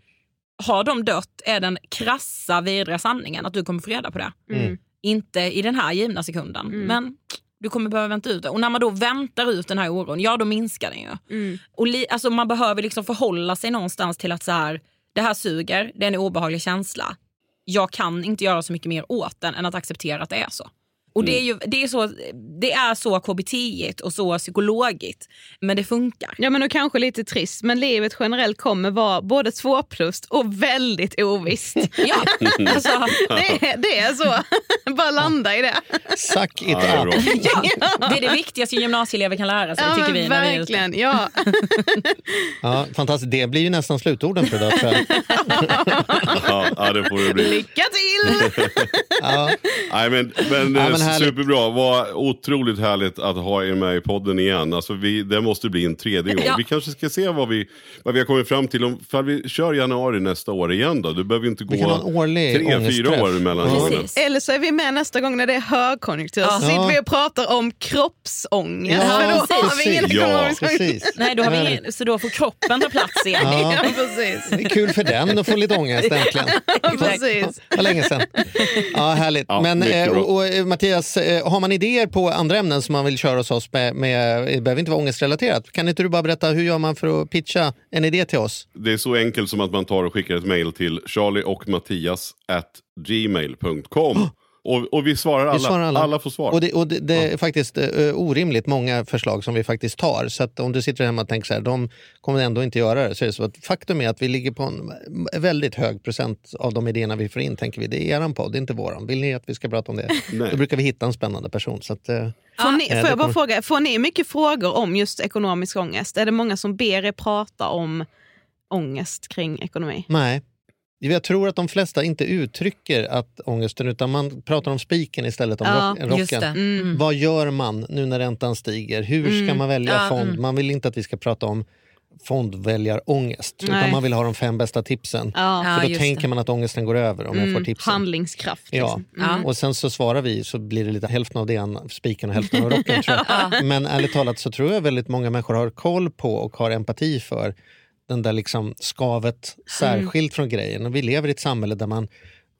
A: har de dött är den krassa vidriga sanningen att du kommer få reda på det. Mm. Inte i den här givna sekunden. Mm. Men du kommer behöva vänta ut det. Och när man då väntar ut den här oron, ja då minskar den ju. Mm. Och li, alltså, man behöver liksom förhålla sig någonstans till att så här, det här suger, det är en obehaglig känsla. Jag kan inte göra så mycket mer åt den än att acceptera att det är så. Och det är, ju, det, är så, det är så KBT och så psykologiskt, men det funkar.
D: Ja men och kanske lite trist, men livet generellt kommer vara både svårplust och väldigt ovisst.
A: ja, alltså.
D: det, det är så. Bara landa i det.
B: Suck it
C: ja,
B: up.
A: Ja, det är det viktigaste gymnasieelever kan lära sig, ja, tycker vi.
D: Verkligen, ja.
B: ja. Fantastiskt, det blir ju nästan slutorden för idag.
C: ja, det får det bli.
D: Lycka till!
C: ja. Nej, men, men, ja, men superbra. Vad otroligt härligt att ha er med i podden igen. Alltså vi, det måste bli en tredje gång. Ja. Vi kanske ska se vad vi, vad vi har kommit fram till. Om för vi kör januari nästa år igen då. Du behöver inte gå tre, fyra år mellan ja.
D: Eller så är vi med nästa gång när det är högkonjunktur. Ja. Så sitter vi och pratar om kroppsångest. Ja, för då precis. har vi ingen
A: ja. precis. Nej, då har vi ingen, så då får kroppen ta plats igen.
D: Ja. ja precis.
B: Det är kul för den att få lite ångest äntligen.
D: precis.
B: Det var länge sedan. Ja, härligt. Men, eh, och, och, eh, Mattias, eh, har man idéer på andra ämnen som man vill köra hos oss med, med det behöver inte vara ångestrelaterat. Kan inte du bara berätta hur gör man för att pitcha en idé till oss?
C: Det är så enkelt som att man tar och skickar ett mejl till charlie och mattias at gmail.com. Oh! Och, och vi, svarar alla. vi svarar alla. alla. får svar.
B: Och det, och det, det är faktiskt uh, orimligt många förslag som vi faktiskt tar. Så att om du sitter hemma och tänker så här, de kommer ändå inte göra det. Så är det så att faktum är att vi ligger på en väldigt hög procent av de idéerna vi får in. tänker vi, Det är er podd, det är inte våran. Vill ni att vi ska prata om det? Då brukar vi hitta en spännande person. Så att, uh,
D: får, ni, får, jag bara fråga, får ni mycket frågor om just ekonomisk ångest? Är det många som ber er prata om ångest kring ekonomi?
B: Nej. Jag tror att de flesta inte uttrycker att ångesten utan man pratar om spiken istället, om ja, rock, rocken. Mm. Vad gör man nu när räntan stiger? Hur ska mm. man välja ja, fond? Mm. Man vill inte att vi ska prata om fondväljarångest. Nej. Utan man vill ha de fem bästa tipsen. Ja. För då tänker det. man att ångesten går över om mm. jag får tipsen.
D: Handlingskraft.
B: Liksom. Ja. Mm. Och sen så svarar vi så blir det lite hälften av det, spiken och hälften av rocken. tror jag. Men ärligt talat så tror jag väldigt många människor har koll på och har empati för den där liksom skavet särskilt mm. från grejen. Och vi lever i ett samhälle där man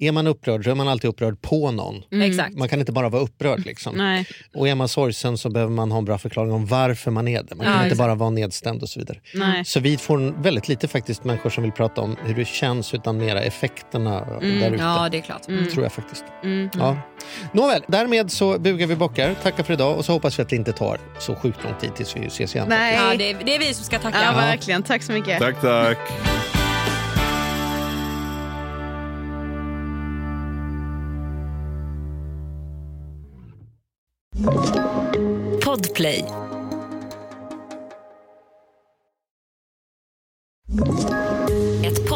B: är man upprörd så är man alltid upprörd på någon.
A: Exakt.
B: Man kan inte bara vara upprörd. Liksom.
D: Nej.
B: Och är man sorgsen så behöver man ha en bra förklaring om varför man är det. Man kan
A: Ja,
B: inte
A: exakt.
B: bara vara nedstämd och så vidare.
D: Nej.
B: Så vi får väldigt lite faktiskt människor som vill prata om hur det känns utan mera effekterna där ute.
A: Ja, det är klart.
B: Tror jag faktiskt.
D: Mm.
B: Ja. Nåväl, därmed så bugar vi bockar, tackar för idag och så hoppas vi att det inte tar så sjukt lång tid tills vi ses igen.
D: Nej.
A: Ja, det, är, det är vi som ska tacka.
D: Ja, verkligen. Tack så mycket.
C: Tack, tack.
E: Podplay.